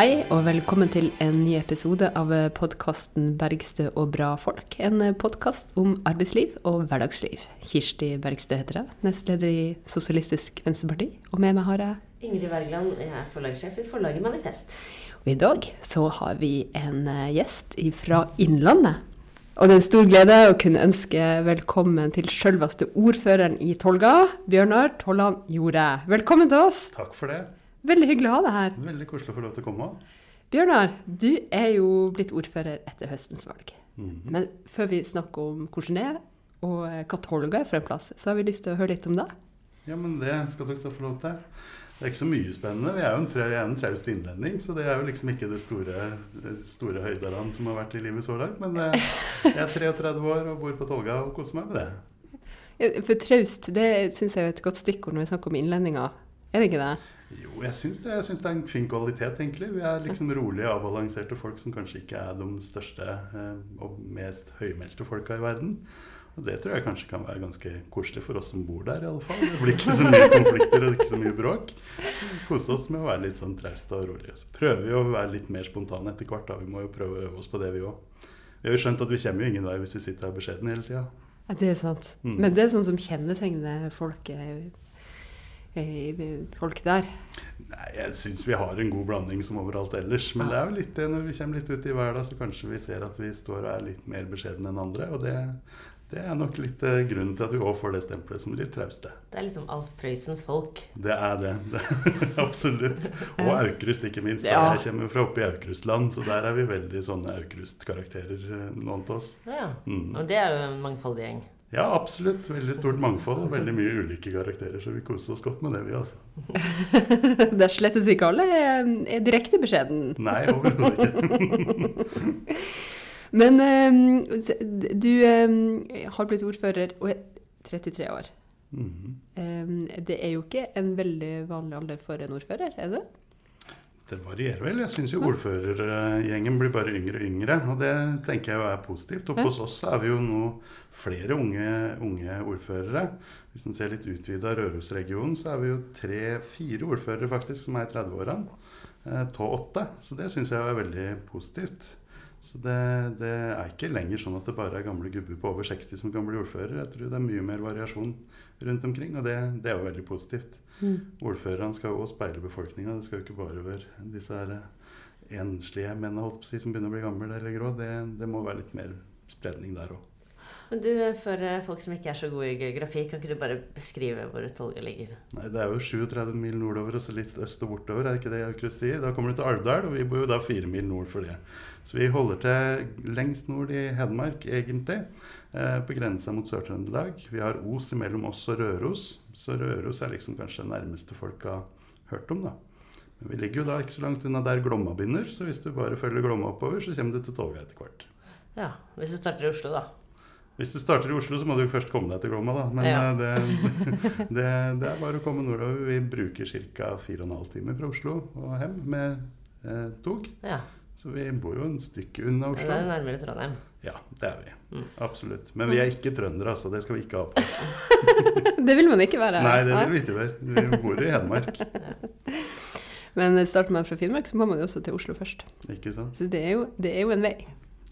Hei og velkommen til en ny episode av podkasten 'Bergstø og bra folk'. En podkast om arbeidsliv og hverdagsliv. Kirsti Bergstø heter jeg, nestleder i Sosialistisk Venstreparti. Og med meg har jeg Ingrid Wergeland, jeg er forlagssjef i forlaget Manifest. Og i dag så har vi en eh, gjest fra Innlandet. Og det er en stor glede å kunne ønske velkommen til selveste ordføreren i Tolga, Bjørnar Tollan Jorde. Velkommen til oss. Takk for det. Veldig hyggelig å ha deg her. Veldig koselig å få lov til å komme. Bjørnar, du er jo blitt ordfører etter høstens valg. Mhm. Men før vi snakker om hvordan det er, og katolga hva er for en plass, så har vi lyst til å høre litt om det. Ja, men det skal dere da få lov til. Det er ikke så mye spennende. Vi er jo en, trau- en traust innlending, så det er jo liksom ikke det store, det store høydeland som har vært i livet så langt. Men eh, jeg er 33 år og bor på Tolga og koser meg med det. For traust, det syns jeg er et godt stikkord når vi snakker om innlendinger. Er det ikke det? Jo, jeg syns det, jeg syns det er en fin kvalitet, egentlig. Vi er liksom rolige, avbalanserte folk som kanskje ikke er de største eh, og mest høymælte folka i verden. Og det tror jeg kanskje kan være ganske koselig for oss som bor der, i alle fall. Det blir ikke så mye konflikter og ikke så mye bråk. Kose oss med å være litt sånn trauste og rolige. Så prøver vi å være litt mer spontane etter hvert, da. Vi må jo prøve å øve oss på det, vi òg. Vi har jo skjønt at vi kommer jo ingen vei hvis vi sitter her beskjedne hele tida. Ja, det er sant. Mm. Men det er sånn som kjennetegner folk, eh, eh, folk der. Nei, jeg syns vi har en god blanding som overalt ellers. Men det er jo litt det når vi kommer litt ut i hverdag, så kanskje vi ser at vi står og er litt mer beskjedne enn andre. Og det, det er nok litt eh, grunnen til at vi òg får det stempelet som litt trauste. Det er liksom Alf Prøysens folk. Det er det. det absolutt. Og Aukrust, ikke minst. Ja. Jeg kommer fra oppe i Aukrustland, så der er vi veldig sånne Aukrust-karakterer, eh, noen av oss. Ja, Mm. Og det er jo en mangfoldig gjeng. Ja, absolutt. Veldig stort mangfold og veldig mye ulike karakterer, så vi koser oss godt med det, vi altså. det er slettes ikke alle er, er direkte beskjeden. Nei, overhodet ikke. Men eh, du eh, har blitt ordfører og er 33 år. Mhm. Eh, det er jo ikke en veldig vanlig alder for en ordfører, er det? Det varierer vel. Jeg syns jo ordførergjengen blir bare yngre og yngre. Og det tenker jeg jo er positivt. Og hos oss er vi jo nå flere unge, unge ordførere. Hvis en ser litt utvida Rørosregionen, så er vi jo tre-fire ordførere faktisk som er i 30-årene. Eh, Av åtte. Så det syns jeg er veldig positivt. Så det, det er ikke lenger sånn at det bare er gamle gubber på over 60 som kan bli ordfører. Jeg tror det er mye mer variasjon rundt omkring, og det, det er jo veldig positivt. Ordførerne skal jo også speile befolkninga. Det skal jo ikke bare være disse her enslige mennene si, som begynner å bli gamle eller grå. Det, det må være litt mer spredning der òg. Men du, for eh, folk som ikke er så gode i geografi, kan ikke du bare beskrive hvor Tolga ligger? Nei, Det er jo 37 mil nordover og så litt øst og bortover, er det ikke det Aukrust sier? Da kommer du til Alvdal, og vi bor jo da fire mil nord for det. Så vi holder til lengst nord i Hedmark, egentlig. Eh, på grensa mot Sør-Trøndelag. Vi har Os imellom oss og Røros. Så Røros er liksom kanskje det nærmeste folk har hørt om, da. Men vi ligger jo da ikke så langt unna der Glomma begynner, så hvis du bare følger Glomma oppover, så kommer du til Tolga etter hvert. Ja, Hvis du starter i Oslo, da. Hvis du starter i Oslo, så må du først komme deg til Glomma, da. Men Ja. eh, det, det, det er bare å komme nordover. Vi bruker ca. 4 12 timer fra Oslo og hjem med eh, tog. Ja, Så vi bor jo en stykke unna Oslo. Det er nærmere Trondheim. Ja, det er vi. Mm. Absolutt. Men vi er ikke trøndere, altså. Det skal vi ikke ha på oss. Det vil man ikke være. Nei, det vil vi ikke være. Vi bor i Hedmark. Men starter man fra Finnmark, så må man jo også til Oslo først. Ikke sant? Så det er jo, det er jo en vei.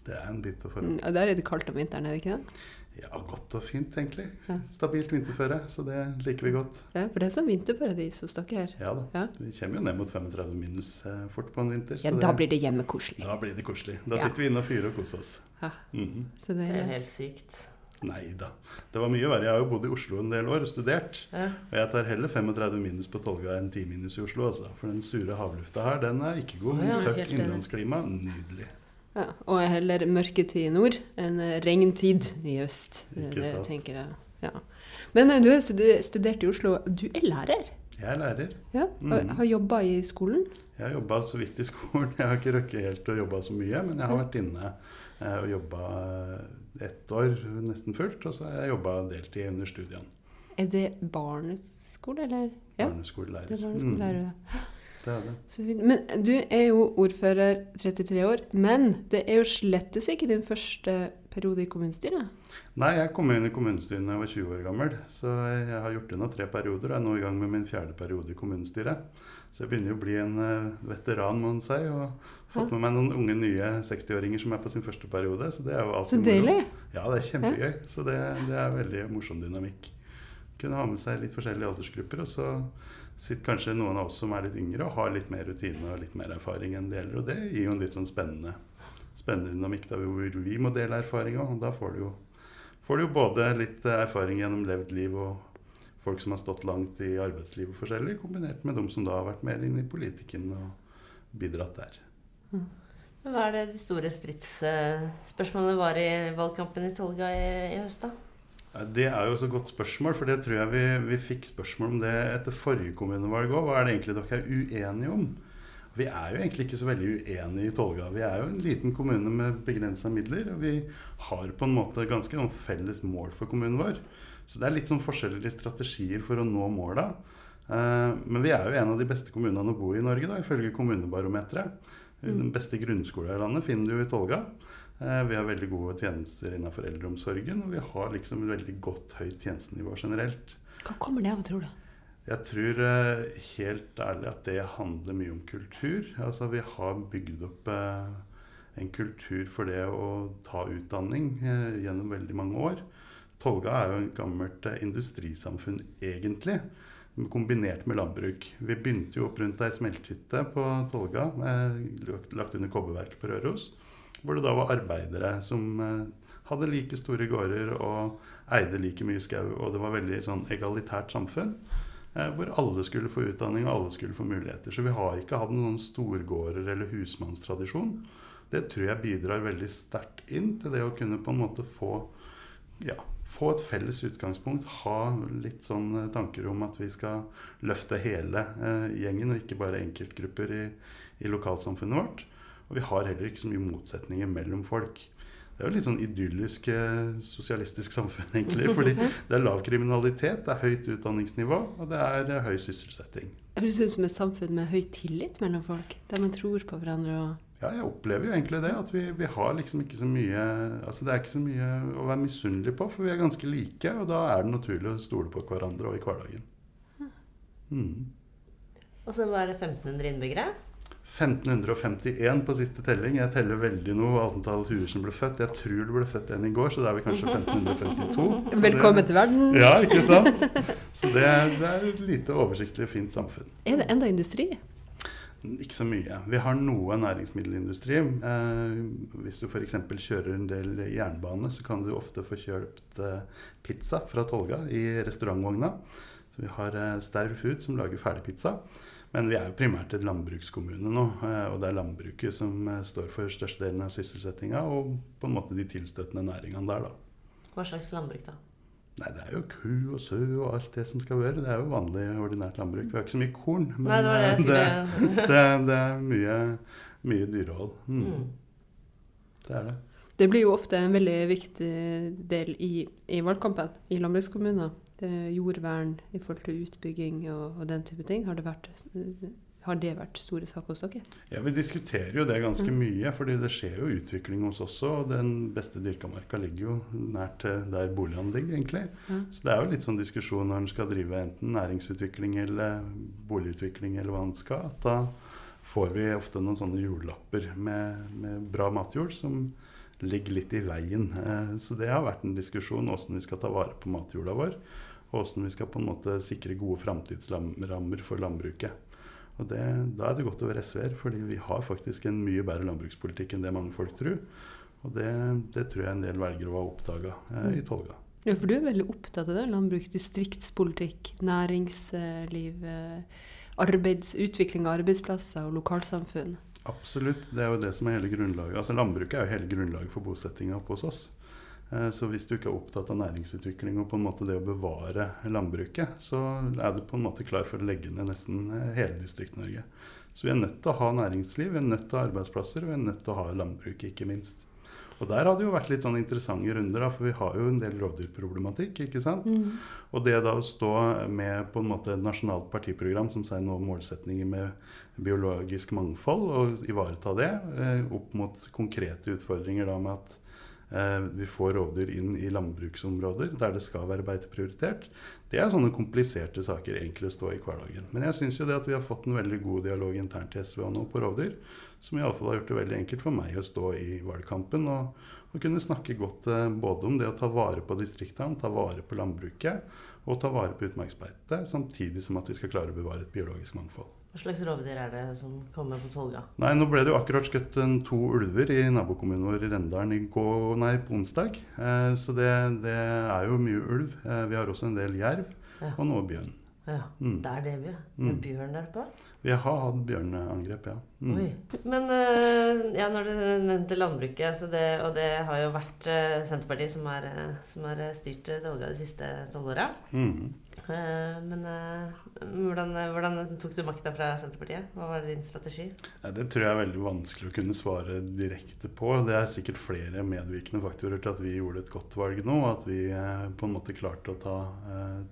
Det er en bit å få Mm, Og der er det kaldt om vinteren, er det ikke det? Ja, godt og fint, egentlig. Ja. Stabilt vinterføre, så det liker vi godt. Ja, for det er sånn vinterparadis hos dere her. Ja da. Ja. Vi kommer jo ned mot 35 minus eh, fort på en vinter. Ja, så da blir det hjemmekoselig. Da blir det koselig. Da Ja. sitter vi inne og fyrer og koser oss. Ja. -hmm. Så det Det er er, helt sykt. Nei da. Det var mye verre. Jeg har jo bodd i Oslo en del år og studert. Ja. Og jeg tar heller 35 minus på Tolga enn 10 minus i Oslo. Altså. For den sure havlufta her, den er ikke god. Ja, tøft innlandsklima, nydelig. Ja. Og heller mørketid i nord enn eh, regntid i øst. Det, sant. det tenker jeg. Ja. Men eh, du har studert i Oslo. Du er lærer? Jeg er lærer. Ja. og Mhm. har jobba i skolen? Jeg har jobba så vidt i skolen. Jeg har ikke røkket helt å jobbe så mye, men jeg har vært inne eh, og jobba ett år nesten fullt. Og så har jeg jobba deltid under studiene. Er det barneskole, eller? Ja. Det er barneskolelærer. Mm, det er det. Men du er jo ordfører 33 år, men det er jo slettes ikke din første periode i kommunestyret? Nei, jeg kom inn i kommunestyret da jeg var 20 år gammel. Så jeg har gjort unna tre perioder og er nå i gang med min fjerde periode i kommunestyret. Så jeg begynner jo å bli en eh, veteran, må man si. Og fått med meg noen unge nye 60-åringer som er på sin første periode. Så det er jo Så alltid moro. deilig! Ja, det er kjempegøy. Så det, det er veldig morsom dynamikk. Kunne ha med seg litt forskjellige aldersgrupper, og så sitter kanskje noen av oss som er litt yngre og har litt mer rutine og litt mer erfaring enn det gjelder. Og det gir jo en litt sånn spennende, spennende dynamikk da hvor vi må dele erfaring. Og da får du, jo, får du jo både litt erfaring gjennom levd liv og folk som har stått langt i arbeidslivet forskjellig, kombinert med de som da har vært mer inne i politikken og bidratt der. Hva er det de store stridsspørsmålene var i valgkampen i Tolga i, i høst, da? Det er jo så godt spørsmål, for det tror jeg vi, vi fikk spørsmål om det etter forrige kommunevalg òg. Hva er det egentlig dere er uenige om? Vi er jo egentlig ikke så veldig uenige i Tolga. Vi er jo en liten kommune med begrensa midler, og vi har på en måte ganske noen felles mål for kommunen vår. Så det er litt sånn forskjellige strategier for å nå måla. Eh, Men vi er jo en av de beste kommunene å bo i i Norge, da, ifølge Kommunebarometeret. Den beste grunnskolen i landet finner du i Tolga. Eh, Vi har veldig gode tjenester innenfor eldreomsorgen, og vi har liksom et veldig godt høyt tjenestenivå generelt. Hva kommer det av, tror du? Jeg tror eh, helt ærlig at det handler mye om kultur. Altså Vi har bygd opp eh, en kultur for det å ta utdanning gjennom veldig mange år. Tolga er jo et gammelt industrisamfunn egentlig, kombinert med landbruk. Vi begynte jo opp rundt ei smelthytte på Tolga, lagt- lagt under kobberverket på Røros. Hvor det da var arbeidere som eh, hadde like store gårder og eide like mye skau. Og det var veldig sånn egalitært samfunn. Eh, hvor alle skulle få utdanning og alle skulle få muligheter. Så vi har ikke hatt noen storgårder eller husmannstradisjon. Det tror jeg bidrar veldig sterkt inn til det å kunne på en måte få, ja, få et felles utgangspunkt. Ha litt sånn eh, tanker om at vi skal løfte hele eh, gjengen, og ikke bare enkeltgrupper i, i lokalsamfunnet vårt. Og vi har heller ikke så mye motsetninger mellom folk. Det er jo litt sånn idyllisk eh, sosialistisk samfunn, egentlig. Fordi det er lav kriminalitet, det er høyt utdanningsnivå, og det er eh, høy sysselsetting. Det høres ut som et samfunn med høy tillit mellom folk, der man tror på hverandre og Ja, jeg opplever jo egentlig det. At vi, vi har liksom ikke så mye Altså det er ikke så mye å være misunnelig på, for vi er ganske like. Og da er det naturlig å stole på hverandre og i hverdagen. Mm. Og så var det 1500 innbyggere. 1551 på siste telling. Jeg teller veldig noe antall huer som ble født. Jeg tror det ble født en i går, så det er vi kanskje 1552. Så Velkommen det, til verden! Ja, ikke sant? Så det, det er et lite oversiktlig og fint samfunn. Er det enda industri? Ikke så mye. Vi har noe næringsmiddelindustri. Eh, hvis du f.eks. kjører en del jernbane, så kan du ofte få kjøpt eh, pizza fra Tolga i restaurantvogna. Så vi har eh, Staur Food som lager ferdigpizza. Men vi er jo primært et landbrukskommune nå, eh, og det er landbruket som eh, står for størstedelen av sysselsettinga og på en måte de tilstøtende næringene der, da. Hva slags landbruk, da? Nei, det er jo ku og sau og alt det som skal være. Det er jo vanlig, ordinært landbruk. Vi har ikke så mye korn, men Nei, det var det eh, det, det er mye, mye dyrehold. Mm. Mm. Det er det. Det blir jo ofte en veldig viktig del i, i valgkampen i landbrukskommuner. Er jordvern i forhold til utbygging og, og den type ting. Har det, vært, har det vært store saker hos dere? Ja, Vi diskuterer jo det ganske mye, fordi det skjer jo utvikling hos oss også. Og den beste dyrka marka ligger jo nært der boligene ligger, egentlig. Mm. Så det er jo litt sånn diskusjon når en skal drive enten næringsutvikling eller boligutvikling eller hva en skal. At da får vi ofte noen sånne jordlapper med, med bra matjord som ligger litt i veien. Eh, Så det har vært en diskusjon hvordan vi skal ta vare på matjorda vår. Og hvordan vi skal på en måte sikre gode framtidsrammer for landbruket. Og det, Da er det godt å være SV-er, fordi vi har faktisk en mye bedre landbrukspolitikk enn det mange folk tror. Og det, det tror jeg en del velgere var oppdaga eh, i Tolga. Ja, for du er veldig opptatt av det. Landbruk, distriktspolitikk, næringsliv, eh, arbeids, utvikling av arbeidsplasser og lokalsamfunn. Absolutt. Det er jo det som er hele grunnlaget. Altså Landbruket er jo hele grunnlaget for bosettinga oppe hos oss. Eh, Så hvis du ikke er opptatt av næringsutvikling og på en måte det å bevare landbruket, så er du på en måte klar for å legge ned nesten eh, hele Distrikt-Norge. Så vi er nødt til å ha næringsliv, vi er nødt til å ha arbeidsplasser, og vi er nødt til å ha landbruk, ikke minst. Og der har det jo vært litt sånn interessante runder, da, for vi har jo en del rovdyrproblematikk. ikke sant? Mm. Og det da å stå med på en måte et nasjonalt partiprogram som sier nå målsetninger med biologisk mangfold, og ivareta det eh, opp mot konkrete utfordringer da med at vi får rovdyr inn i landbruksområder der det skal være beiteprioritert. Det er sånne kompliserte saker egentlig å stå i hverdagen. Men jeg syns jo det at vi har fått en veldig god dialog internt i SV og nå på rovdyr, som iallfall har gjort det veldig enkelt for meg å stå i valgkampen og, og kunne snakke godt eh, både om det å ta vare på distriktene, ta vare på landbruket og ta vare på utmarksbeite, samtidig som at vi skal klare å bevare et biologisk mangfold. Hva slags rovdyr er det som kommer på Tolga? Nei, Nå ble det jo akkurat skutt to ulver i nabokommunen vår i Rendalen i går, nei, på onsdag. Eh, så det, det, er jo mye ulv. Eh, vi har også en del jerv Ja. og noe bjørn. Ja, Mm. Det er det vi Mm. Med bjørn der på? Vi har hatt bjørneangrep, ja. Mm. Men eh, ja, når du nevnte landbruket, så det, og det har jo vært eh, Senterpartiet som har, eh, som har styrt Tolga de siste tolv åra. Mm. men hvordan, hvordan tok du makta fra Senterpartiet? Hva var din strategi? Det tror jeg er veldig vanskelig å kunne svare direkte på. Det er sikkert flere medvirkende faktorer til at vi gjorde et godt valg nå, at vi på en måte klarte å ta,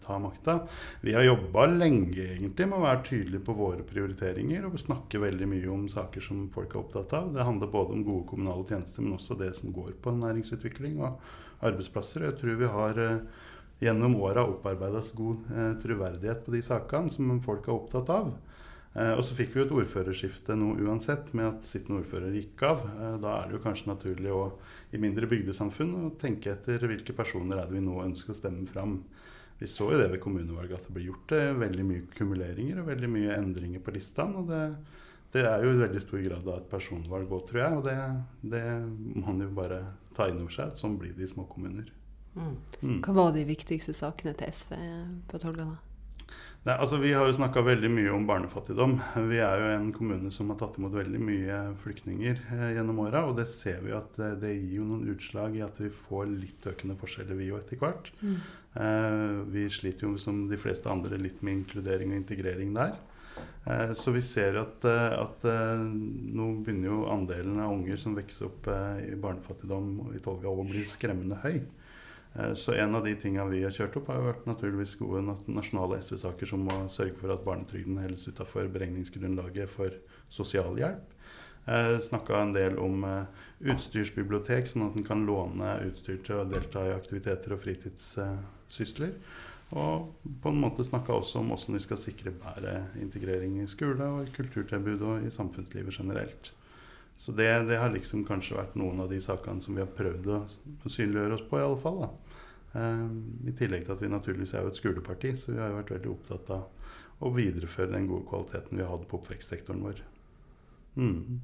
ta makta. Vi har jobba lenge egentlig med å være tydelige på våre prioriteringer og snakke veldig mye om saker som folk er opptatt av. Det handler både om gode kommunale tjenester, men også det som går på næringsutvikling og arbeidsplasser. Jeg tror vi har eh, gjennom åra opparbeida god eh, troverdighet på de sakene som folk er opptatt av. Eh, og så fikk vi et ordførerskifte nå uansett, med at sittende ordfører gikk av. Da er det jo kanskje naturlig å, i mindre bygdesamfunn å tenke etter hvilke personer er det vi nå ønsker å stemme fram. Vi så jo det ved kommunevalget at det ble gjort eh, veldig mye kumuleringer og veldig mye endringer på listene. og det, det er jo i veldig stor grad et personvalg òg, tror jeg. Og det, det må man jo bare ta inn over seg. at Sånn blir det i små kommuner. Mm. Mm. Hva var de viktigste sakene til SV på Tolga, da? Nei, altså Vi har jo snakka veldig mye om barnefattigdom. Vi er jo en kommune som har tatt imot veldig mye flyktninger eh, gjennom åra. Og det ser vi at eh, det gir jo noen utslag i at vi får litt økende forskjeller, vi òg, etter hvert. Mm. Eh, vi sliter jo som de fleste andre litt med inkludering og integrering der. Eh, så vi ser at, eh, at nå begynner jo andelen av unger som vokser opp i barnefattigdom i Tolga å bli skremmende høy. Så en av de tingene vi har kjørt opp, har jo vært naturligvis gode nasjonale SV-saker som å sørge for at barnetrygden holdes utafor beregningsgrunnlaget for sosialhjelp. Eh, Snakka en del om eh, utstyrsbibliotek, sånn at en kan låne utstyr til å delta i aktiviteter og fritidssysler. Og på en måte snakka også om hvordan vi skal sikre bedre integrering i skole og i kulturtilbud og i samfunnslivet generelt. Så det, det har liksom kanskje vært noen av de sakene som vi har prøvd å synliggjøre oss på, i alle fall. Eh, I tillegg til at vi naturligvis er jo et skoleparti, så vi har jo vært veldig opptatt av å videreføre den gode kvaliteten vi har hatt på oppvekstsektoren vår. Mm.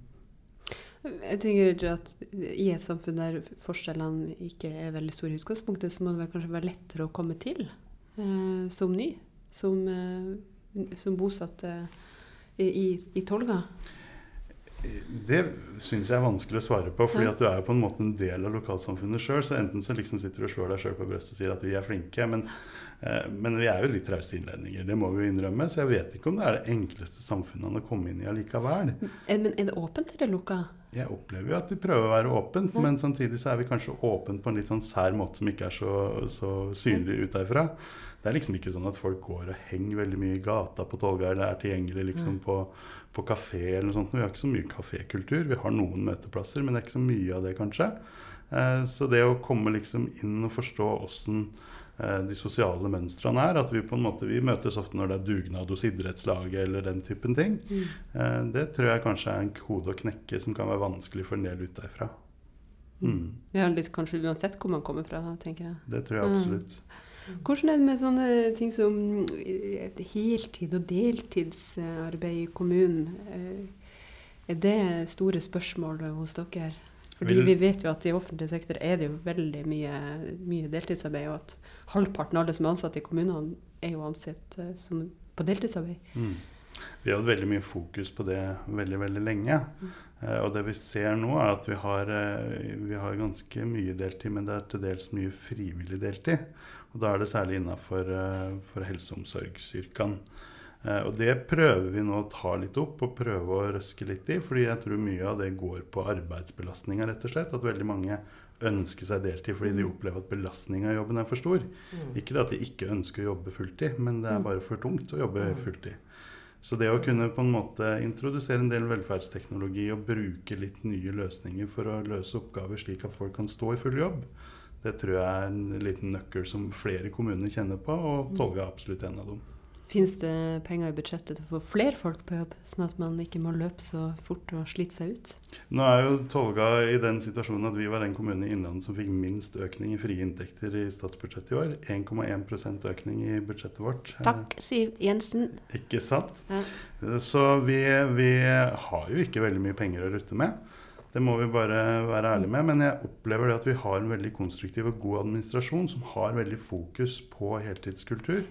Jeg tenker at I et samfunn der forskjellene ikke er veldig store i utgangspunktet, så må det kanskje være lettere å komme til eh, som ny, som, eh, som bosatt eh, i, i, Tolga. Det syns jeg er vanskelig å svare på, fordi at du er jo på en måte en del av lokalsamfunnet sjøl. Så enten så liksom sitter du og slår deg sjøl på brystet og sier at vi er flinke, men, eh, men vi er jo litt rause innledninger. Det må vi jo innrømme. Så jeg vet ikke om det er det enkleste samfunnet å komme inn i allikevel. Er, men er det åpent eller lukka? Jeg opplever jo at vi prøver å være åpent, men samtidig så er vi kanskje åpent på en litt sånn sær måte som ikke er så, så synlig ut derfra. Det er liksom ikke sånn at folk går og henger veldig mye i gata på Tolga eller er tilgjengelig liksom på, på kafé eller noe sånt. Vi har ikke så mye kafékultur. Vi har noen møteplasser, men det er ikke så mye av det, kanskje. Eh, så det å komme liksom inn og forstå åssen eh, de sosiale mønstrene er, at vi på en måte vi møtes ofte når det er dugnad hos idrettslaget eller den typen ting, mm. det tror jeg kanskje er en kode å knekke som kan være vanskelig for en del ut derfra. Mm, Ja, litt kanskje uansett hvor man kommer fra, tenker jeg. det tror jeg Mm. Hvordan er det med sånne ting som eh, heltid og deltidsarbeid i kommunen? Eh, Er det store spørsmål hos dere? Fordi vi vet jo at i offentlig sektor er det jo veldig mye, mye deltidsarbeid, og at halvparten av alle som er ansatt i kommunene, er jo ansett eh, som på deltidsarbeid. Mm. Vi har hatt veldig mye fokus på det veldig, veldig lenge. Eh, og det vi ser nå, er at vi har, vi har ganske mye deltid, men det er til dels mye frivillig deltid. Og da er det særlig innafor uh, helse- og omsorgsyrkene. Uh, og det prøver vi nå å ta litt opp og prøve å røske litt i. fordi jeg tror mye av det går på arbeidsbelastninga, rett og slett. At veldig mange ønsker seg deltid fordi de opplever at belastninga i jobben er for stor. Mm. Ikke det at de ikke ønsker å jobbe fulltid, men det er Mm. bare for tungt å jobbe Mm. fulltid. Så det å kunne på en måte introdusere en del velferdsteknologi og bruke litt nye løsninger for å løse oppgaver slik at folk kan stå i full jobb, det tror jeg er en liten nøkkel som flere kommuner kjenner på, og Tolga er absolutt en av dem. Fins det penger i budsjettet til å få flere folk på jobb, sånn at man ikke må løpe så fort og slite seg ut? Nå er jo Tolga i den situasjonen at vi var den kommunen i Innlandet som fikk minst økning i frie inntekter i statsbudsjettet i år. 1,1% økning i budsjettet vårt. Takk, Siv Jensen. Ikke sant? Ja. Så vi, vi har jo ikke veldig mye penger å rutte med. Det må vi bare være ærlige med. Men jeg opplever det at vi har en veldig konstruktiv og god administrasjon som har veldig fokus på heltidskultur.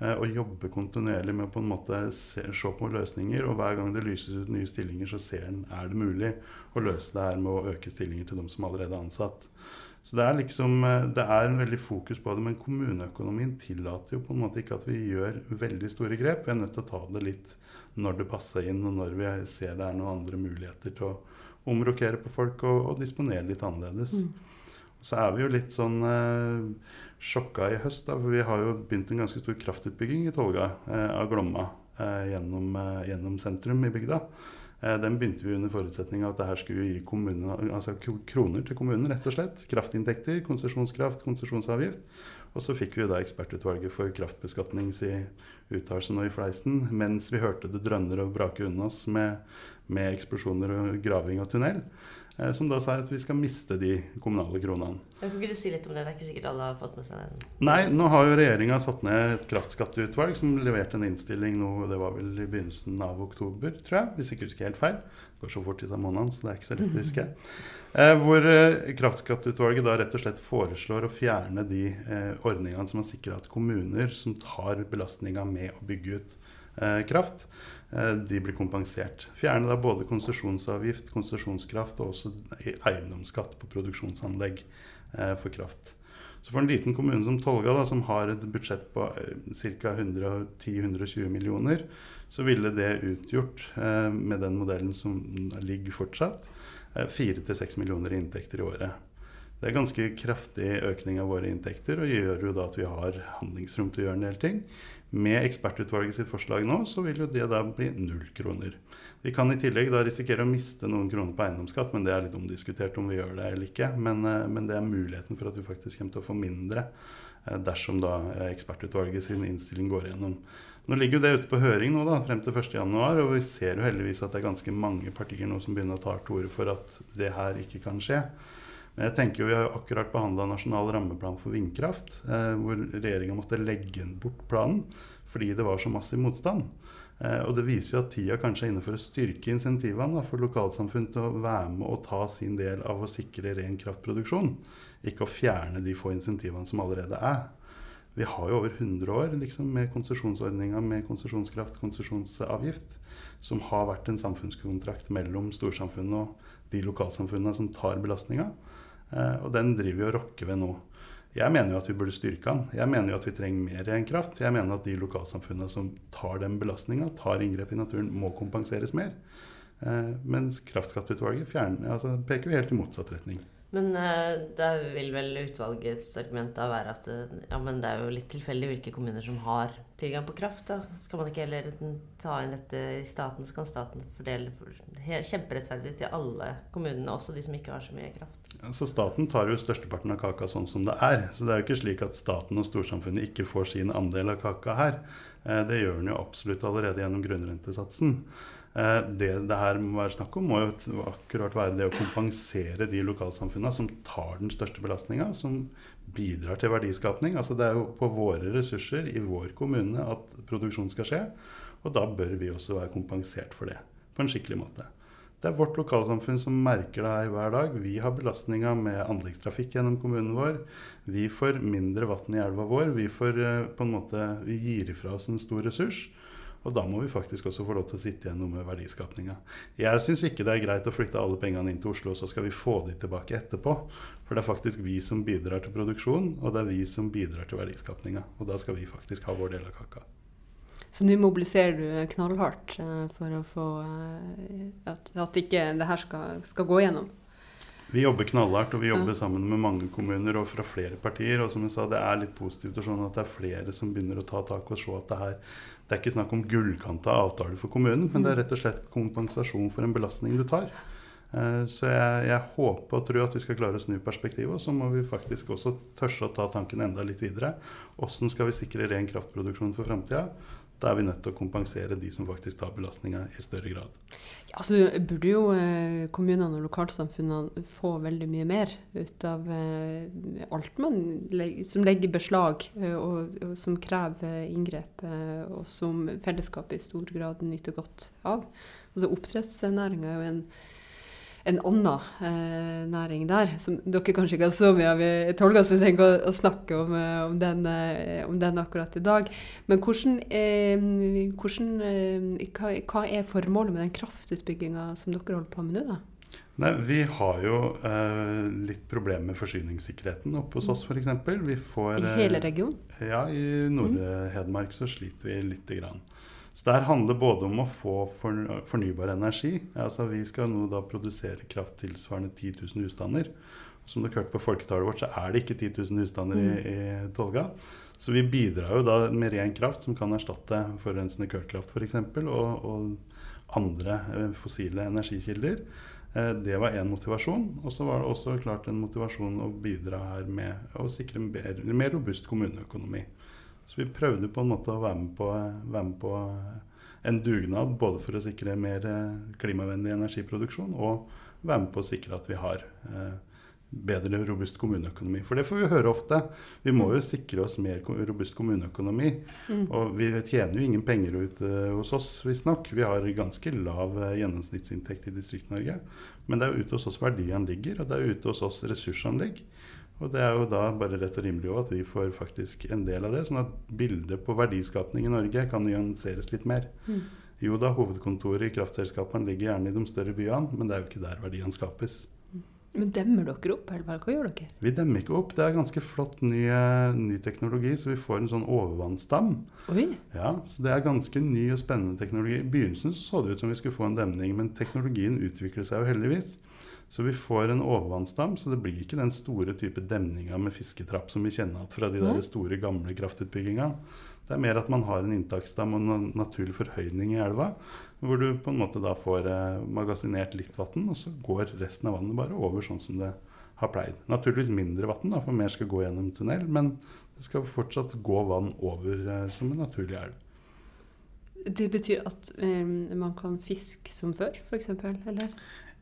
eh, Og jobber kontinuerlig med å på en måte se, se på løsninger. Og hver gang det lyses ut nye stillinger, så ser en er det mulig å løse det her med å øke stillinger til dem som allerede er ansatt. Så det er liksom, eh, det er en veldig fokus på det, men kommuneøkonomien tillater jo på en måte ikke at vi gjør veldig store grep. Vi er nødt til å ta det litt når det passer inn, og når vi ser det er noen andre muligheter til å omrokere på folk og, og disponere litt annerledes. Mm. Så er vi jo litt sånn eh, sjokka i høst, da, for vi har jo begynt en ganske stor kraftutbygging i Tolga eh, av Glomma eh, gjennom, eh, gjennom sentrum i bygda. Eh, den begynte vi under forutsetning av at det her skulle gi kommunen, altså kroner til kommunen, rett og slett. Kraftinntekter, konsesjonskraft, konsesjonsavgift. Og så fikk vi da ekspertutvalget for kraftbeskatning si uttalelse nå i fleisen, mens vi hørte det drønner og brake unna oss med, med eksplosjoner og graving av tunnel. Eh, som da sier at vi skal miste de kommunale kronene. Men Kan ikke du si litt om det? Det er ikke sikkert alle har fått med seg den. Nei, nå har jo regjeringa satt ned et kraftskatteutvalg som leverte en innstilling nå, det var vel i begynnelsen av oktober, tror jeg, hvis jeg ikke husker helt feil. Det går så fort disse månedene, så det er ikke så lett å huske. Eh, hvor eh, kraftskatteutvalget da rett og slett foreslår å fjerne de eh, ordningene som har sikra at kommuner som tar belastninga med å bygge ut eh, kraft, de blir kompensert. Fjerne da både konsesjonsavgift, konsesjonskraft og også eiendomsskatt på produksjonsanlegg eh, for kraft. Så for en liten kommune som Tolga, da, som har et budsjett på eh, ca. 110-120 millioner, så ville det utgjort, eh, med den modellen som ligger fortsatt, eh, 4-6 millioner i inntekter i året. Det er ganske kraftig økning av våre inntekter, og gjør jo da at vi har handlingsrom til å gjøre en del ting. Med ekspertutvalget sitt forslag nå, så vil jo det da bli null kroner. Vi kan i tillegg da risikere å miste noen kroner på eiendomsskatt, men det er litt omdiskutert om vi gjør det eller ikke. Men, eh, men det er muligheten for at vi faktisk kommer til å få mindre eh, dersom da eh, ekspertutvalget sin innstilling går gjennom. Nå ligger jo det ute på høring nå da, frem til 1.1, og vi ser jo heldigvis at det er ganske mange partier nå som begynner å ta til orde for at det her ikke kan skje. Men jeg tenker jo Vi har akkurat behandla nasjonal rammeplan for vindkraft, eh, hvor regjeringa måtte legge bort planen fordi det var så massiv motstand. Eh, og Det viser jo at tida kanskje er inne for å styrke insentivene for lokalsamfunn til å være med og ta sin del av å sikre ren kraftproduksjon. Ikke å fjerne de få insentivene som allerede er. Vi har jo over 100 år liksom, med konsesjonsordninga med konsesjonskraft, konsesjonsavgift, som har vært en samfunnskontrakt mellom storsamfunnet og de lokalsamfunnene som tar belastninga. Eh, og den driver vi og rokker ved nå. Jeg mener jo at vi burde styrke den. Jeg mener jo at vi trenger mer enn kraft. Jeg mener at de lokalsamfunnene som tar den belastninga, tar inngrep i naturen, må kompenseres mer. Eh, mens kraftskatteutvalget fjerner, altså, peker jo helt i motsatt retning. Men eh, da vil vel utvalgets argument da være at ja, men det er jo litt tilfeldig hvilke kommuner som har tilgang på kraft. da. Skal man ikke heller ta inn dette i staten, så kan staten fordele for, kjemperettferdig til alle kommunene, også de som ikke har så mye kraft. Altså Staten tar jo størsteparten av kaka sånn som det er. Så det er jo ikke slik at staten og storsamfunnet ikke får sin andel av kaka her. Eh, Det gjør den jo absolutt allerede gjennom grunnrentesatsen. Eh, Det det her må være snakk om, må jo akkurat være det å kompensere de lokalsamfunnene som tar den største belastninga, som bidrar til verdiskapning. Altså Det er jo på våre ressurser i vår kommune at produksjon skal skje. Og da bør vi også være kompensert for det på en skikkelig måte. Det er vårt lokalsamfunn som merker det her hver dag. Vi har belastninga med anleggstrafikk gjennom kommunen vår. Vi får mindre vann i elva vår. Vi, får, eh, på en måte, vi gir ifra oss en stor ressurs. Og da må vi faktisk også få lov til å sitte igjen noe med verdiskapninga. Jeg syns ikke det er greit å flytte alle pengene inn til Oslo, så skal vi få de tilbake etterpå. For det er faktisk vi som bidrar til produksjon, og det er vi som bidrar til verdiskapninga. Og da skal vi faktisk ha vår del av kaka. Så nå mobiliserer du knallhardt eh, for å få eh, at, at ikke det her skal, skal gå gjennom. Vi jobber knallhardt, og vi jobber Ja. sammen med mange kommuner og fra flere partier. Og som jeg sa, det er litt positivt å se at det er flere som begynner å ta tak og se at det her Det er ikke snakk om gullkanta avtaler for kommunen, men det er rett og slett kompensasjon for en belastning du tar. Eh, Så jeg, jeg håper og tror at vi skal klare å snu perspektivet, og så må vi faktisk også tørre å ta tanken enda litt videre. Åssen skal vi sikre ren kraftproduksjon for framtida? Da er vi nødt til å kompensere de som faktisk tar belastninga i større grad. Ja, så burde jo eh, kommunene og lokalsamfunnene få veldig mye mer ut av eh, alt man som legger beslag, eh, og, og som krever inngrep, og som fellesskapet i stor grad nyter godt av. Altså Oppdrettsnæringa er jo en, en annen eh, næring der, som dere kanskje ikke har så mye av i Tolga, så vi trenger å, å snakke om, eh, om, den, eh, om den akkurat i dag. Men hvordan, eh, hvordan eh, hva, hva er formålet med den kraftutbygginga som dere holder på med nå, da? Nei, Vi har jo eh, litt problemer med forsyningssikkerheten oppe hos oss f.eks. Vi I hele regionen? Ja, i Nord-Hedmark så sliter vi lite grann. Så det her handler både om å få fornybar energi. Altså Vi skal nå da produsere kraft tilsvarende 10 000 husstander. Som dere hørte på folketallet vårt, så er det ikke 10 000 husstander i, i Tolga. Så vi bidrar jo da med ren kraft som kan erstatte forurensende kullkraft f.eks. Og, og andre eh, fossile energikilder. Eh, Det var én motivasjon. Og så var det også klart en motivasjon å bidra her med å sikre en mer, mer robust kommuneøkonomi. Så vi prøvde på en måte å være med på, være med på en dugnad både for å sikre mer eh, klimavennlig energiproduksjon og være med på å sikre at vi har eh, bedre robust kommuneøkonomi. For det får vi høre ofte. Vi må jo sikre oss mer robust kommuneøkonomi. Og vi tjener jo ingen penger ut eh, hos oss, visstnok. Vi har ganske lav eh, gjennomsnittsinntekt i Distrikt-Norge. Men det er jo ute hos oss verdiene ligger, og det er ute hos oss ressursene ligger. Og det er jo da bare rett og rimelig også at vi får faktisk en del av det, sånn at bildet på verdiskapning i Norge kan nyanseres litt mer. Jo da, hovedkontoret i kraftselskapene ligger gjerne i de større byene, men det er jo ikke der verdiene skapes. Men demmer dere opp, eller hva gjør dere? Vi demmer ikke opp. Det er ganske flott ny, eh, ny teknologi, så vi får en sånn overvannsdam. Oi! Ja, så Det er ganske ny og spennende teknologi. I begynnelsen så, så det ut som vi skulle få en demning, men teknologien utvikler seg jo heldigvis. Så vi får en overvannsdam, så det blir ikke den store type demninga med fisketrapp som vi kjenner igjen fra de der store, gamle kraftutbygginga. Det er mer at man har en inntaksdam og en naturlig forhøyning i elva, hvor du på en måte da får eh, magasinert litt vann, og så går resten av vannet bare over sånn som det har pleid. Naturligvis mindre vann, for mer skal gå gjennom tunnel, men det skal fortsatt gå vann over eh, som en naturlig elv. Det betyr at eh, man kan fiske som før, f.eks.? Eller?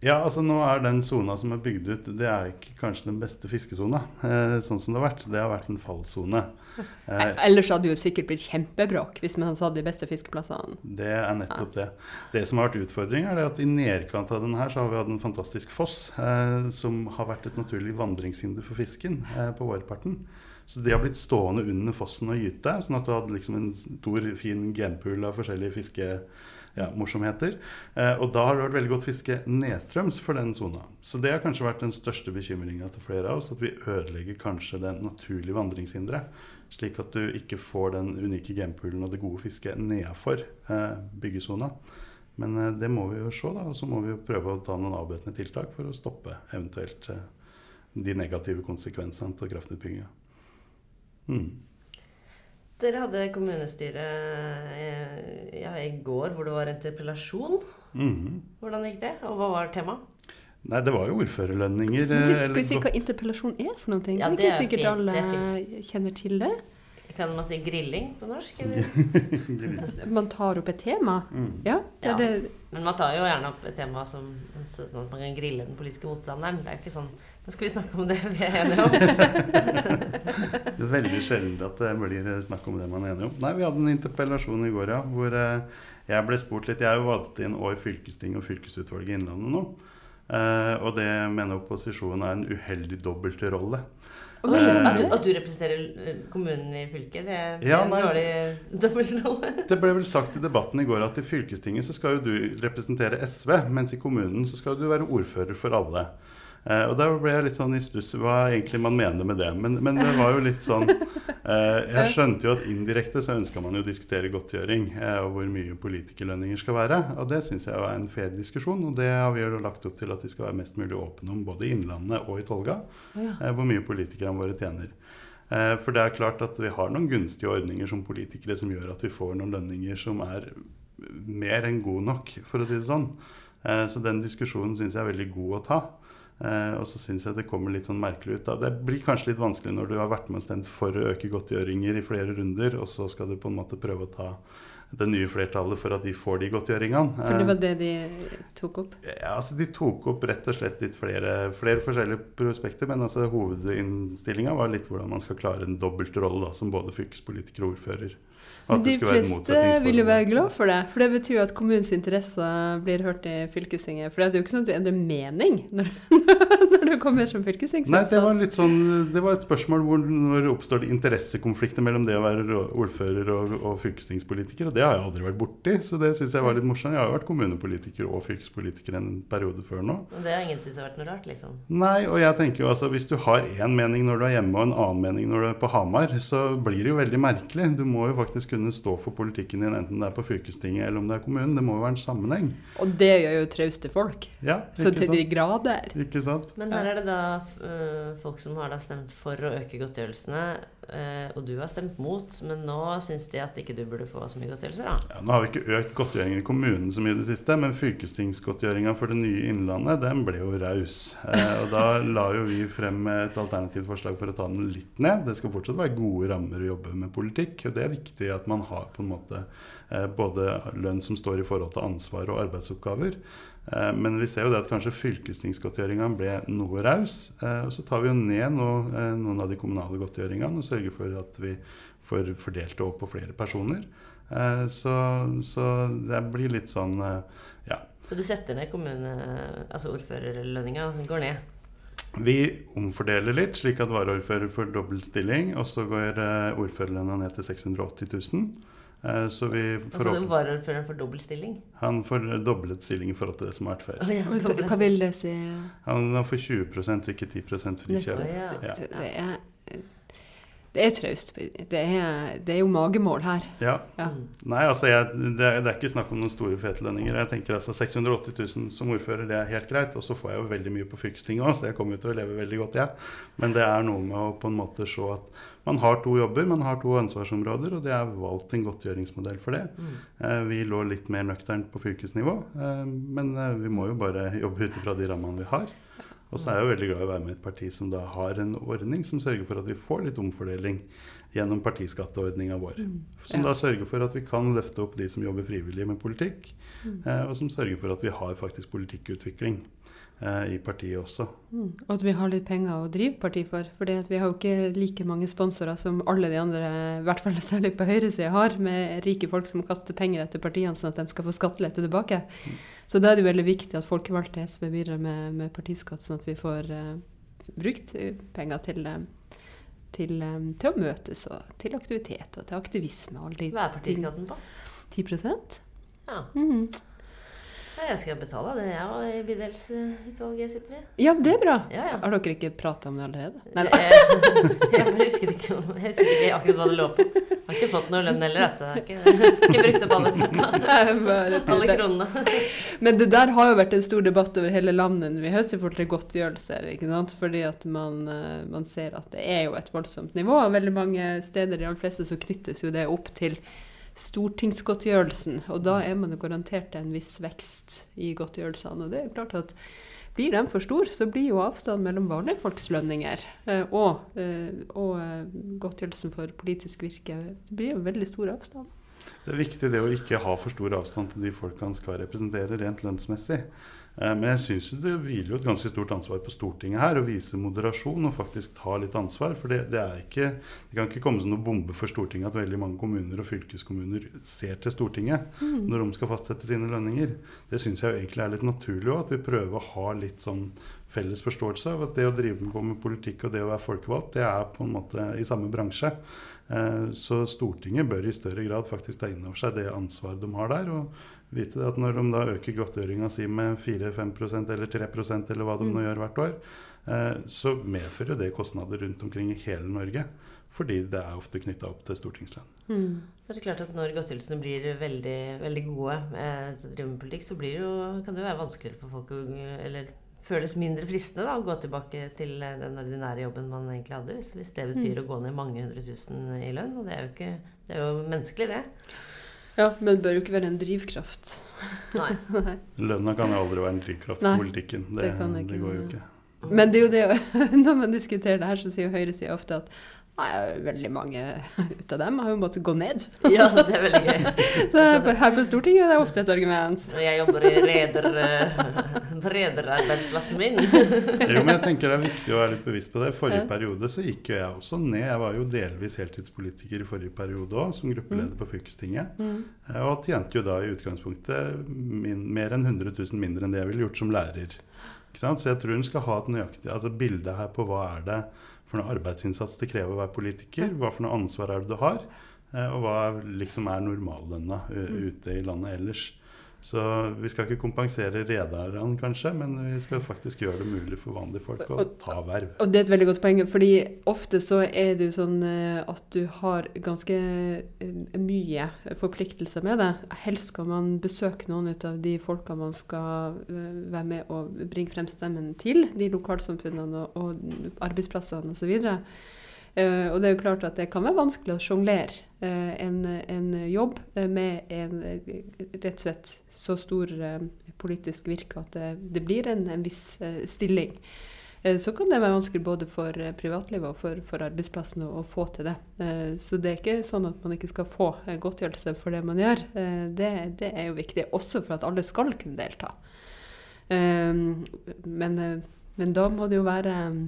Ja, altså nå er den sona som er bygd ut, det er ikke kanskje den beste fiskesona. Eh, sånn som det har vært. Det har vært en fallsone. Eh, Ellers hadde det jo sikkert blitt kjempebråk hvis man hadde de beste fiskeplassene. det er nettopp det. Det som har vært utfordringen, er det at i nedkant av den her så har vi hatt en fantastisk foss, eh, som har vært et naturlig vandringshinder for fisken eh, på vårparten. Så de har blitt stående under fossen og gyte, sånn at du hadde liksom en stor, fin genpool av forskjellige fiske... Ja, morsomheter. Eh, og da har det vært veldig godt fiske nedstrøms for den sona. Så det har kanskje vært den største bekymringa til flere av oss, at vi ødelegger kanskje det naturlige vandringshinderet. Slik at du ikke får den unike genpoolen og det gode fisket nedafor eh, byggesona. Men eh, det må vi jo se, da. Og så må vi jo prøve å ta noen avbøtende tiltak for å stoppe eventuelt de negative konsekvensene av kraftutbygginga. Mm. Dere hadde kommunestyre eh, ja, i går hvor det var interpellasjon. Mhm. Hvordan gikk det, og hva var temaet? Nei, det var jo ordførerlønninger. Skal eh, vi, vi si hva interpellasjon er for noen ting? Ja, det er ikke er sikkert fint, alle er kjenner til det. Kan man si grilling på norsk? Eller? Man tar opp et tema. Mm. Ja, det er Ja. det. Men man tar jo gjerne opp et tema som sånn at man kan grille den politiske motstanderen. Det er jo ikke sånn Nå skal vi snakke om det vi er enige om. Det er veldig sjelden at det blir snakk om det man er enige om. Nei, vi hadde en interpellasjon i går, ja, hvor eh, jeg ble spurt litt. Jeg er jo valgt inn år fylkesting og fylkesutvalget i Innlandet nå. Eh, og det mener opposisjonen er en uheldig dobbeltrolle. Eh, At du, at du representerer kommunen i fylket, det er Ja, en dårlig dobbeltrolle. Det ble vel sagt i debatten i går at i fylkestinget så skal jo du representere SV, mens i kommunen så skal du være ordfører for alle. Eh, og da ble jeg litt sånn i stuss hva egentlig man mener med det. Men, men det var jo litt sånn eh, Jeg skjønte jo at indirekte så ønska man jo å diskutere godtgjøring eh, og hvor mye politikerlønninger skal være. Og det syns jeg var en fair diskusjon, og det har vi jo lagt opp til at vi skal være mest mulig åpne om både i Innlandet og i Tolga. Eh, hvor mye politikerne våre tjener. Eh, for det er klart at vi har noen gunstige ordninger som politikere som gjør at vi får noen lønninger som er mer enn gode nok, for å si det sånn. Eh, så den diskusjonen syns jeg er veldig god å ta. Eh, og så syns jeg det kommer litt sånn merkelig ut. da. Det blir kanskje litt vanskelig når du har vært med og stemt for å øke godtgjøringer i flere runder, og så skal du på en måte prøve å ta det nye flertallet for at de får de godtgjøringene. For det var det de tok opp? Ja, altså De tok opp rett og slett litt flere, flere forskjellige prospekter, men altså hovedinnstillinga var litt hvordan man skal klare en dobbeltrolle som både fylkespolitiker og ordfører. Men de fleste vil jo være glad for det, for det betyr jo at kommunens interesser blir hørt i fylkestinget. For det er jo ikke sånn at du endrer mening når, når du kommer som fylkestingsrepresentant. Nei, det var litt sånn, det var et spørsmål hvor når oppstår det interessekonflikter mellom det å være ordfører og, og fylkestingspolitiker, og det har jeg aldri vært borti, så det syns jeg var litt morsomt. Jeg har jo vært kommunepolitiker og fylkespolitiker en periode før nå. Og det har ingen syntes har vært noe rart, liksom? Nei, og jeg tenker jo altså hvis du har én mening når du er hjemme og en annen mening når du er på Hamar, så blir det jo veldig merkelig. Du må jo faktisk kunne stå for politikken din, enten det er på fylkestinget eller om det er kommunen. Det må jo være en sammenheng. Og det gjør jo trauste folk. Ja, så til de grader. Ikke sant? Men her er det da uh, folk som har da stemt for å øke godtgjørelsene, og du har stemt mot, men nå syns de at ikke du burde få så mye godtgjørelser, da? Ja, nå har vi ikke økt godtgjøringen i kommunen så mye i det siste, men fylkestingsgodtgjøringa for det nye Innlandet, den ble jo raus. Uh, og da la jo vi frem et alternativt forslag for å ta den litt ned. Det skal fortsatt være gode rammer å jobbe med politikk, og det er viktig at man har på en måte eh, både lønn som står i forhold til ansvar og arbeidsoppgaver. Eh, men vi ser jo det at kanskje fylkestingsgodtgjøringa ble noe raus. Eh, og så tar vi jo ned nå, noen av de kommunale godtgjøringene og sørger for at vi får fordelt det opp på flere personer. Så, så, det blir litt sånn ja. Så du setter ned kommune, altså ordførerlønninga, går ned? Vi omfordeler litt, slik at varaordfører får dobbel stilling. Og så går ordførerlønna ned til 680 000. Uh, så vi altså varaordføreren får dobbel stilling? Han får doblet stilling i forhold til det som har vært før. Oh, ja, Hva vil det si? Han får 20 og ikke 10 frikjøp. Ja. Ja. Det er traust. Det, det, er jo magemål her. Ja. ja. Nei, altså jeg, det, er, det, er ikke snakk om noen store fete lønninger. Jeg tenker altså 680 000 som ordfører, det er helt greit. Og så får jeg jo veldig mye på fylkestinget òg, så jeg kommer jo til å leve veldig godt, jeg. Ja. Men det er noe med å på en måte se at man har to jobber, man har to ansvarsområder, og det er valgt en godtgjøringsmodell for det. Mm. Eh, vi lå litt mer nøkternt på fylkesnivå, eh, men eh, vi må jo bare jobbe ut ifra de rammene vi har. Og så er jeg jo veldig glad i å være med i et parti som da har en ordning som sørger for at vi får litt omfordeling gjennom partiskatteordninga vår. Mm. Som da sørger for at vi kan løfte opp de som jobber frivillig med politikk, mm. eh, og som sørger for at vi har faktisk politikkutvikling i partiet også. Mm. Og at vi har litt penger å drive parti for. For vi har jo ikke like mange sponsorer som alle de andre, i hvert fall særlig på høyresida, har, med rike folk som kaster penger etter partiene sånn at de skal få skattelette tilbake. Mm. Så da er det jo veldig viktig at folkevalgte SV bidrar med, med partiskatt, sånn at vi får uh, brukt penger til, til, um, til, å møtes og til aktivitet og til aktivisme. Hva er partiskatten på? 10% Ja. Mm. Jeg skal betale det, jeg òg, i bydelsutvalget jeg sitter i. Ja, det er bra. Ja, ja. Har dere ikke prata om det allerede? Nei, jeg, jeg bare husket ikke, husket ikke akkurat hva det lå på. Jeg har ikke fått noe lønn heller, altså. Jeg har ikke, ikke brukt opp alle pengene. Alle kronene. Men det der har jo vært en stor debatt over hele landet. Vi i forhold til godtgjørelser, ikke sant. Fordi at man, eh, man ser at det er jo et voldsomt nivå. Veldig mange steder, de aller fleste, så knyttes jo det opp til stortingsgodtgjørelsen. Og da er man jo garantert en viss vekst i godtgjørelsene. Og det er klart at blir den for stor, så blir jo avstanden mellom vanlige folks lønninger eh, og, eh, og eh, godtgjørelsen for politisk virke det blir jo veldig stor avstand. Det er viktig det å ikke ha for stor avstand til de folkene skal representere rent lønnsmessig. Eh, men jeg syns det hviler jo et ganske stort ansvar på Stortinget her å vise moderasjon og faktisk ta litt ansvar. For det, det, ikke, det kan ikke komme som noe bombe for Stortinget at veldig mange kommuner og fylkeskommuner ser til Stortinget mm. når de skal fastsette sine lønninger. Det syns jeg jo egentlig er litt naturlig òg, at vi prøver å ha litt sånn felles forståelse av at det å drive på med politikk og det å være folkevalgt, det er på en måte i samme bransje. Eh, så Stortinget bør i større grad faktisk ta inn over seg det ansvaret de har der, og vite at når de da øker godtgjøringa si med 4-5% eller 3% eller hva de Mm. nå gjør hvert år, eh, så medfører det kostnader rundt omkring i hele Norge. Fordi det er ofte knytta opp til stortingslønn. Mm. Så er det klart at Når godtgjørelsene blir veldig, veldig gode eh, til å drive med politikk, så blir det jo, kan det jo være vanskeligere for folk å Eller føles mindre fristende da, å gå tilbake til eh, den ordinære jobben man egentlig hadde. Hvis, hvis det betyr å gå ned mange hundre tusen i lønn. Og det er jo, ikke, det er jo menneskelig, det. Ja, men det bør jo ikke være en drivkraft. Nei. Nei. Lønna kan jo aldri være en drivkraft i politikken. Det, det kan det, ikke går jo ikke. Men det er jo det, når man diskuterer det her, så sier jo høyresida ofte at Nei, veldig mange ut av dem har jo måttet gå ned. Ja, det er veldig gøy. Så her på, Stortinget er det ofte et argument. Når jeg jobber i reder, eh, på rederarbeidsplassen min. Jo, men jeg tenker det er viktig å være litt bevisst på det. Forrige periode så gikk jo jeg også ned. Jeg var jo delvis heltidspolitiker i forrige periode òg, som gruppeleder på fylkestinget. Mm. Eh, Og tjente jo da i utgangspunktet min, mer enn 100 000 mindre enn det jeg ville gjort som lærer. Så jeg tror hun skal ha et nøyaktig altså bilde her på hva er det for noe arbeidsinnsats det krever å være politiker, hva for noe ansvar er det du har, eh, og hva liksom er normallønna eh, Mm. ute i landet ellers. Så vi skal ikke kompensere rederne, kanskje, men vi skal faktisk gjøre det mulig for vanlige folk å Og- ta verv. Og det er et veldig godt poeng, fordi ofte så er det jo sånn eh, at du har ganske eh, mye forpliktelser med det. Helst skal man besøke noen av de folka man skal eh, være med og bringe frem stemmen til, de lokalsamfunnene og, og arbeidsplassene osv. Uh, og det er jo klart at det kan være vanskelig å sjonglere eh, en, en jobb eh, med en eh, rett og slett så stor eh, politisk virke at det, det blir en, en viss eh, stilling. Eh, så kan det være vanskelig både for eh, privatlivet og for, for arbeidsplassen å, å få til det. Eh, så det er ikke sånn at man ikke skal få eh, godtgjørelse for det man gjør. Eh, det, det er jo viktig, også for at alle skal kunne delta. Eh, men, eh, men da må det jo være eh,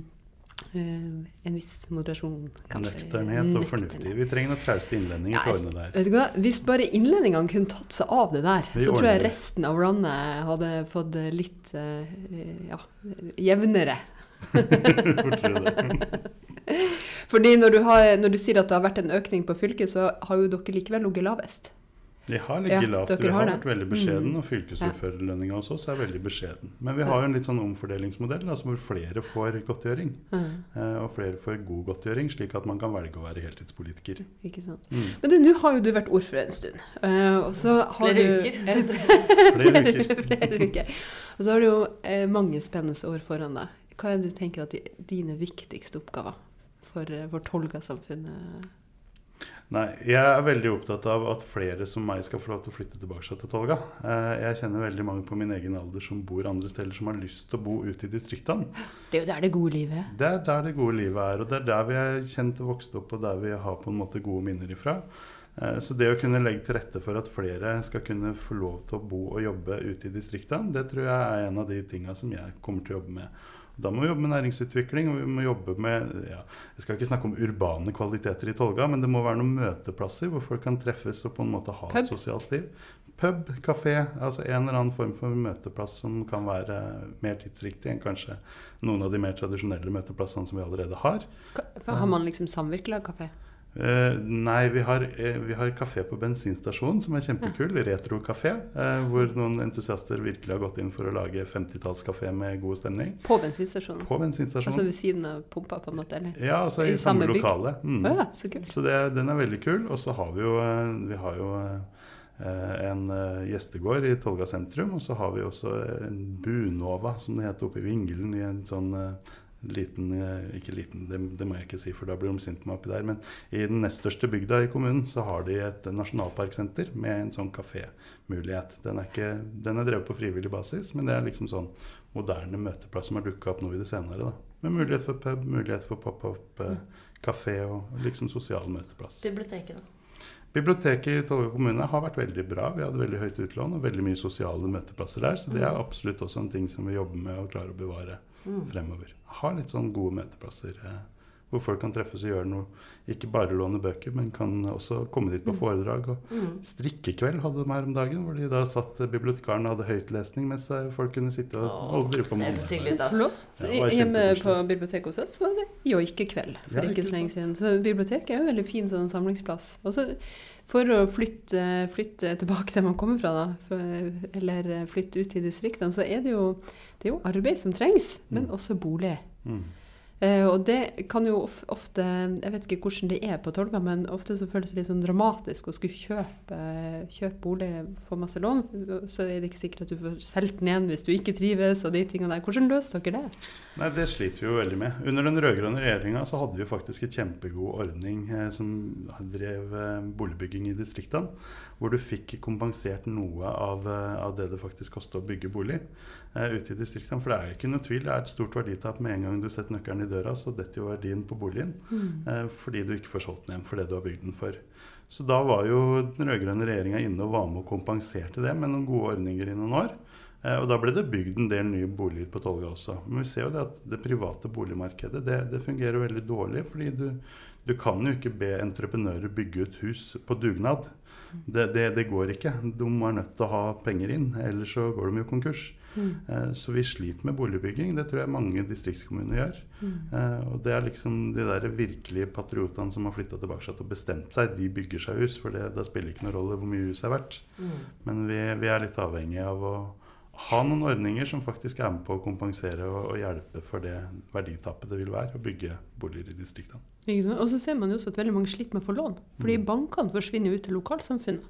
en viss moderasjon, kanskje. Nøkternhet og fornuftig. Vi trenger noen trauste innlendinger til å ordne du hva? Hvis bare innlendingene kunne tatt seg av det der, Vi så tror jeg resten av landet hadde fått det litt eh, ja, jevnere. Det? Fordi når du, har, når du sier at det har vært en økning på fylket, så har jo dere likevel ligget lavest. De har Ja, ligget lavt. Vi har har vært veldig beskjeden, Mm. og fylkesordførerlønninga hos oss er veldig beskjeden. Men vi har jo en litt sånn omfordelingsmodell altså hvor flere får godtgjøring. Mm, eh, Og flere får god godtgjøring, slik at man kan velge å være heltidspolitiker. ikke sant? Mm. Men du, nå har jo du vært ordfører en stund. eh, og så har Flere du, uker. Flere uker. flere uker. Og så har du jo eh, mange spennende år foran deg. Hva er det du tenker at dine viktigste oppgaver for, vårt for Tolga-samfunnet Nei, jeg er veldig opptatt av at flere som meg skal få lov til å flytte tilbake til Tolga. Eh, Jeg kjenner veldig mange på min egen alder som bor andre steder, som har lyst til å bo ute i distriktene. Det er jo der det gode livet er. Det er der det gode livet er, og det er der vi er kjent og vokst opp, og der vi har på en måte gode minner ifra. Eh, Så det å kunne legge til rette for at flere skal kunne få lov til å bo og jobbe ute i distriktene, det tror jeg er en av de tinga som jeg kommer til å jobbe med. Da må vi jobbe med næringsutvikling, og vi må jobbe med ja, Jeg skal ikke snakke om urbane kvaliteter i Tolga, men det må være noen møteplasser hvor folk kan treffes og på en måte ha Pub. et sosialt liv. Pub, kafé, altså en eller annen form for møteplass som kan være mer tidsriktig enn kanskje noen av de mer tradisjonelle møteplassene som vi allerede har. Hva- Har man liksom samvirkelagkafé? Eh, nei, vi har, eh, vi har kafé på bensinstasjonen som er kjempekul. Retrokafé. Uh, hvor noen entusiaster virkelig har gått inn for å lage 50-tallskafé med god stemning. På bensinstasjonen? På bensinstasjonen. Altså ved siden av pumpa, på en måte? eller? Ja, altså i i samme samme lokale. Mm. Oh, ja, så kult. Så det, den er veldig kul. Og så har vi jo, eh, vi har jo eh, en eh, gjestegård i Tolga sentrum. Og så har vi også en Bunova, som det heter, oppe i Vingelen. I en sånn eh, liten eh, Ikke liten, det, det må jeg ikke si, for da blir de sinte på meg oppi der. Men i den nest største bygda i kommunen så har de et nasjonalparksenter med en sånn kafémulighet. Den, er ikke- den er drevet på frivillig basis, men det er liksom sånn moderne møteplass som har dukka opp nå i det senere. da. Med mulighet for pub, mulighet for pop-up. Eh, kafé og liksom sosial møteplass. Biblioteket, da. Biblioteket i Tolga kommune har vært veldig bra. Vi hadde veldig høyt utlån og veldig mye sosiale møteplasser der. Så det er absolutt også en ting som vi jobber med å klare å bevare Mm. fremover. Har litt sånn gode møteplasser eh, Hvor folk kan treffes og gjøre noe. Ikke bare låne bøker, men kan også komme dit på Mm. foredrag. Og Mm. strikkekveld hadde de her om dagen, hvor de da satt eh, bibliotekaren og hadde høytlesning mens eh, folk kunne sitte og, og drive på det med. Flott. Ja, Hjemme på biblioteket hos oss var det joikekveld for Ja, ikke så lenge siden. Så biblioteket er jo en veldig fin sånn samlingsplass. Også for å flytte, flytte tilbake der man kommer fra, da, for, eller flytte ut i distriktene, så er det jo, det er jo arbeid som trengs, men Mm. også bolig. Mm. Eh, og det kan jo ofte Jeg vet ikke hvordan det er på Tolga, men ofte så føles det litt sånn dramatisk å skulle kjøpe, kjøpe bolig, få masse lån. Så er det ikke sikkert at du får solgt den igjen hvis du ikke trives og de tingene der. Hvordan løser dere det? Nei, Det sliter vi jo veldig med. Under den rød-grønne regjeringa så hadde vi faktisk en kjempegod ordning eh, som drev eh, boligbygging i distriktene. Hvor du fikk kompensert noe av, av det det faktisk kosta å bygge bolig ute i distriktene. For det er ikke noe tvil, det er et stort verditap med en gang du setter nøkkelen i døra, så detter jo verdien på boligen. Eh, fordi du ikke får solgt den hjem for det du har bygd den for. Så da var jo den rød-grønne regjeringa inne og var med og kompenserte det med noen gode ordninger i noen år. Eh, Og da ble det bygd en del nye boliger på Tolga også. Men vi ser jo det at det private boligmarkedet det, det fungerer veldig dårlig. Fordi du, du kan jo ikke be entreprenører bygge ut hus på dugnad. Det, det, det går ikke. De er nødt til å ha penger inn, ellers så går de jo konkurs. Mm. Eh, Så vi sliter med boligbygging. Det tror jeg mange distriktskommuner gjør. Mm. Eh, Og det er liksom de der virkelige patriotene som har flytta tilbake og bestemt seg. De bygger seg hus, for det, det spiller ikke noen rolle hvor mye hus er verdt. Mm. Men vi, vi er litt avhengig av å ha noen ordninger som faktisk er med på å kompensere og, og hjelpe for det verditappet det vil være å bygge boliger i distriktene. Og så ser man jo også at veldig mange sliter med å få lån. Fordi Mm. bankene forsvinner jo ut til lokalsamfunnet.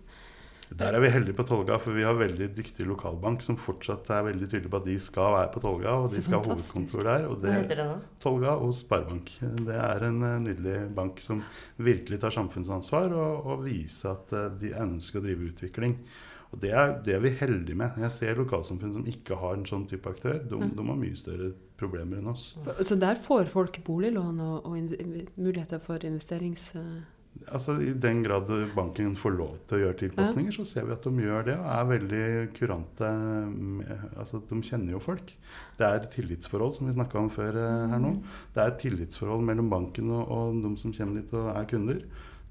Der er vi heldige på Tolga, for vi har veldig dyktig lokalbank som fortsatt er veldig tydelig på at de skal være på Tolga, og de skal ha hovedkontor der. Og Hva heter det nå? Tolga og Sparebank. Det er en eh, nydelig bank som virkelig tar samfunnsansvar og, og viser at eh, de ønsker å drive utvikling. Og det er, det er vi heldige med. Jeg ser lokalsamfunn som ikke har en sånn type aktør. De, Mm. de har mye større problemer enn oss. Så der får folk boliglån og, og muligheter for investerings... eh, Altså I den grad banken får lov til å gjøre tilpasninger, så ser vi at de gjør det og er veldig kurante. Altså De kjenner jo folk. Det er et tillitsforhold, som vi snakka om før eh, her nå. Det er et tillitsforhold mellom banken og, og de som kommer dit og er kunder,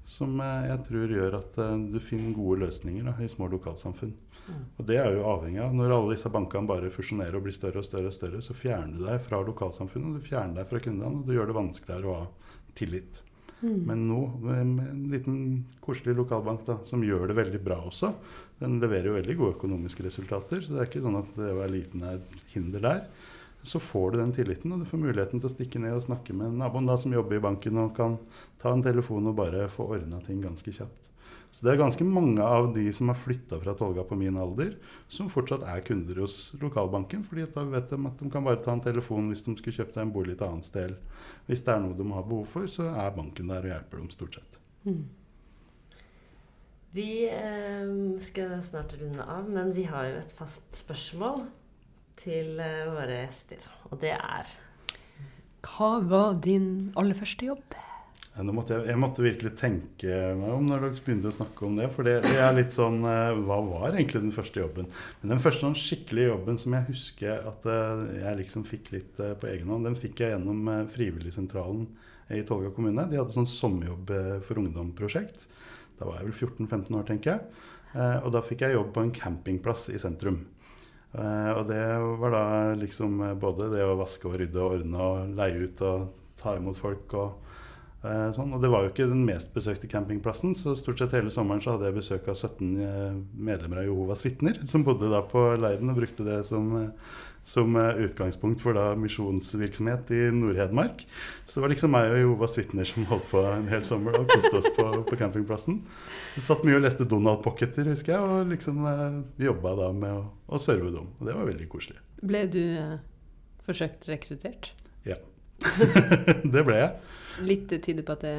som eh, jeg tror gjør at eh, du finner gode løsninger da, i små lokalsamfunn. Mm. Og det er jo avhengig av Når alle disse bankene bare fusjonerer og blir større og større, og større, så fjerner du deg fra lokalsamfunnet, du fjerner deg fra kundene, og du gjør det vanskeligere å ha tillit. Mm. Men nå, med en liten koselig lokalbank da, som gjør det veldig bra også, den leverer jo veldig gode økonomiske resultater, så det er ikke sånn at det å være liten er et hinder der. Så får du den tilliten, og du får muligheten til å stikke ned og snakke med naboen da, som jobber i banken og kan ta en telefon og bare få ordna ting ganske kjapt. Så det er ganske mange av de som har flytta fra Tolga på min alder, som fortsatt er kunder hos lokalbanken, fordi da vet de at de kan bare ta en telefon hvis de skulle kjøpt seg en bolig et annet sted. Hvis det er noe de har behov for, så er banken der og hjelper dem stort sett. Mm. Vi eh, skal snart runde av, men vi har jo et fast spørsmål til eh, våre gjester. Og det er Hva var din aller første jobb? Måtte jeg, jeg måtte virkelig tenke meg om når dere begynte å snakke om det. For det, det er litt sånn eh, Hva var egentlig den første jobben? Men den første sånn skikkelige jobben som jeg husker at eh, jeg liksom fikk litt eh, på egen hånd, den fikk jeg gjennom Frivilligsentralen i Tolga kommune. De hadde sånn sommerjobb for ungdom-prosjekt. Da var jeg vel 14-15 år, tenker jeg. Og da fikk jeg jobb på en campingplass i sentrum. Og det var da liksom både det å vaske og rydde og ordne og leie ut og ta imot folk og sånn. Og det var jo ikke den mest besøkte campingplassen, så stort sett hele sommeren så hadde jeg besøk av 17 eh, medlemmer av Jehovas vitner, som bodde da på leiren og brukte det som, eh, som eh, utgangspunkt for da misjonsvirksomhet i Nord-Hedmark. Så det var liksom meg og Jehovas vitner som holdt på en hel sommer og koste oss på, på campingplassen. Vi satt mye og leste Donald Pocketer, husker jeg, og liksom eh, jobba da med å, å serve dem. Og det var veldig koselig. Ble du eh, forsøkt rekruttert? det ble jeg. Litt tyder på at det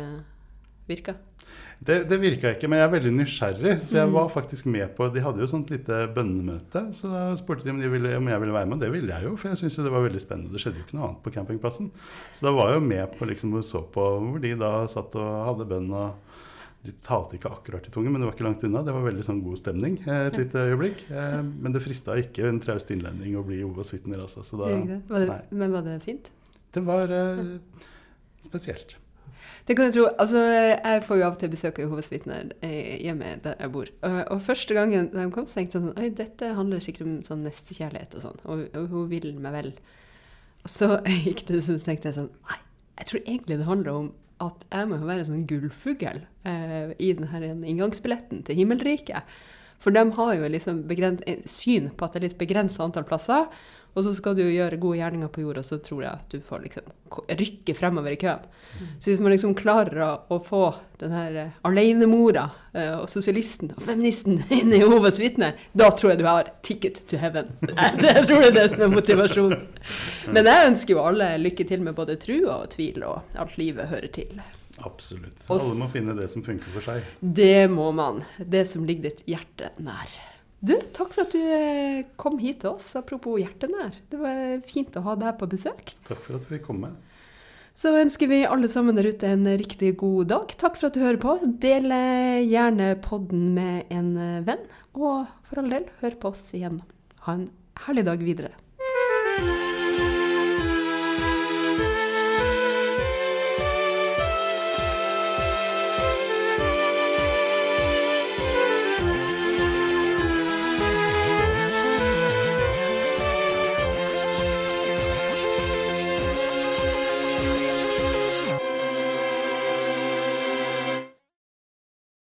virka. Det, det virka ikke, men jeg er veldig nysgjerrig. Så jeg Mm. var faktisk med på De hadde jo sånt lite bønnemøte. Så da spurte de om, de ville, om jeg ville være med, det ville jeg jo. For jeg syntes det var veldig spennende. Det skjedde jo ikke noe annet på campingplassen. Så da var jeg jo med på liksom og så på hvor de da satt og hadde bønn. og de talte ikke akkurat i tunge, men det var ikke langt unna. Det var veldig sånn god stemning eh, et lite øyeblikk. Eh, Men det frista ikke en traust innlending å bli Ovas vitner, altså. Så da? Var det, men var det fint? Det var eh, spesielt. Det kan jeg tro. Altså, jeg får jo av og til besøk av Jehovas vitner eh, hjemme der jeg bor. Og, og første gangen de kom, så tenkte jeg sånn Oi, dette handler sikkert om sånn nestekjærlighet og sånn. Og, og hun vil meg vel. Og så gikk det, så tenkte jeg sånn Nei, jeg tror egentlig det handler om at jeg må være sånn gullfugl eh, i denne inngangsbilletten til himmelriket. For de har jo liksom begren- eh, syn på at det er litt begrensa antall plasser. Og så skal du gjøre gode gjerninger på jorda, så tror jeg at du får liksom rykke fremover i køen. Så hvis man liksom klarer å, å få den her eh, alenemora eh, og sosialisten og feministen inn i Jehovas vitner, da tror jeg du har ticket to heaven. Jeg tror det er det som er motivasjonen. Men jeg ønsker jo alle lykke til med både tru og tvil og alt livet hører til. Absolutt. Alle må finne det som funker for seg. Det må man. Det som ligger ditt hjerte nær. Du, takk for at du eh, kom hit til oss. Apropos hjertenær. Det var fint å ha deg på besøk. Takk for at du fikk komme. Så ønsker vi alle sammen der ute en riktig god dag. Takk for at du hører på. Del eh, gjerne podden med en eh, venn. Og for all del, hør på oss igjen. Ha en herlig dag videre.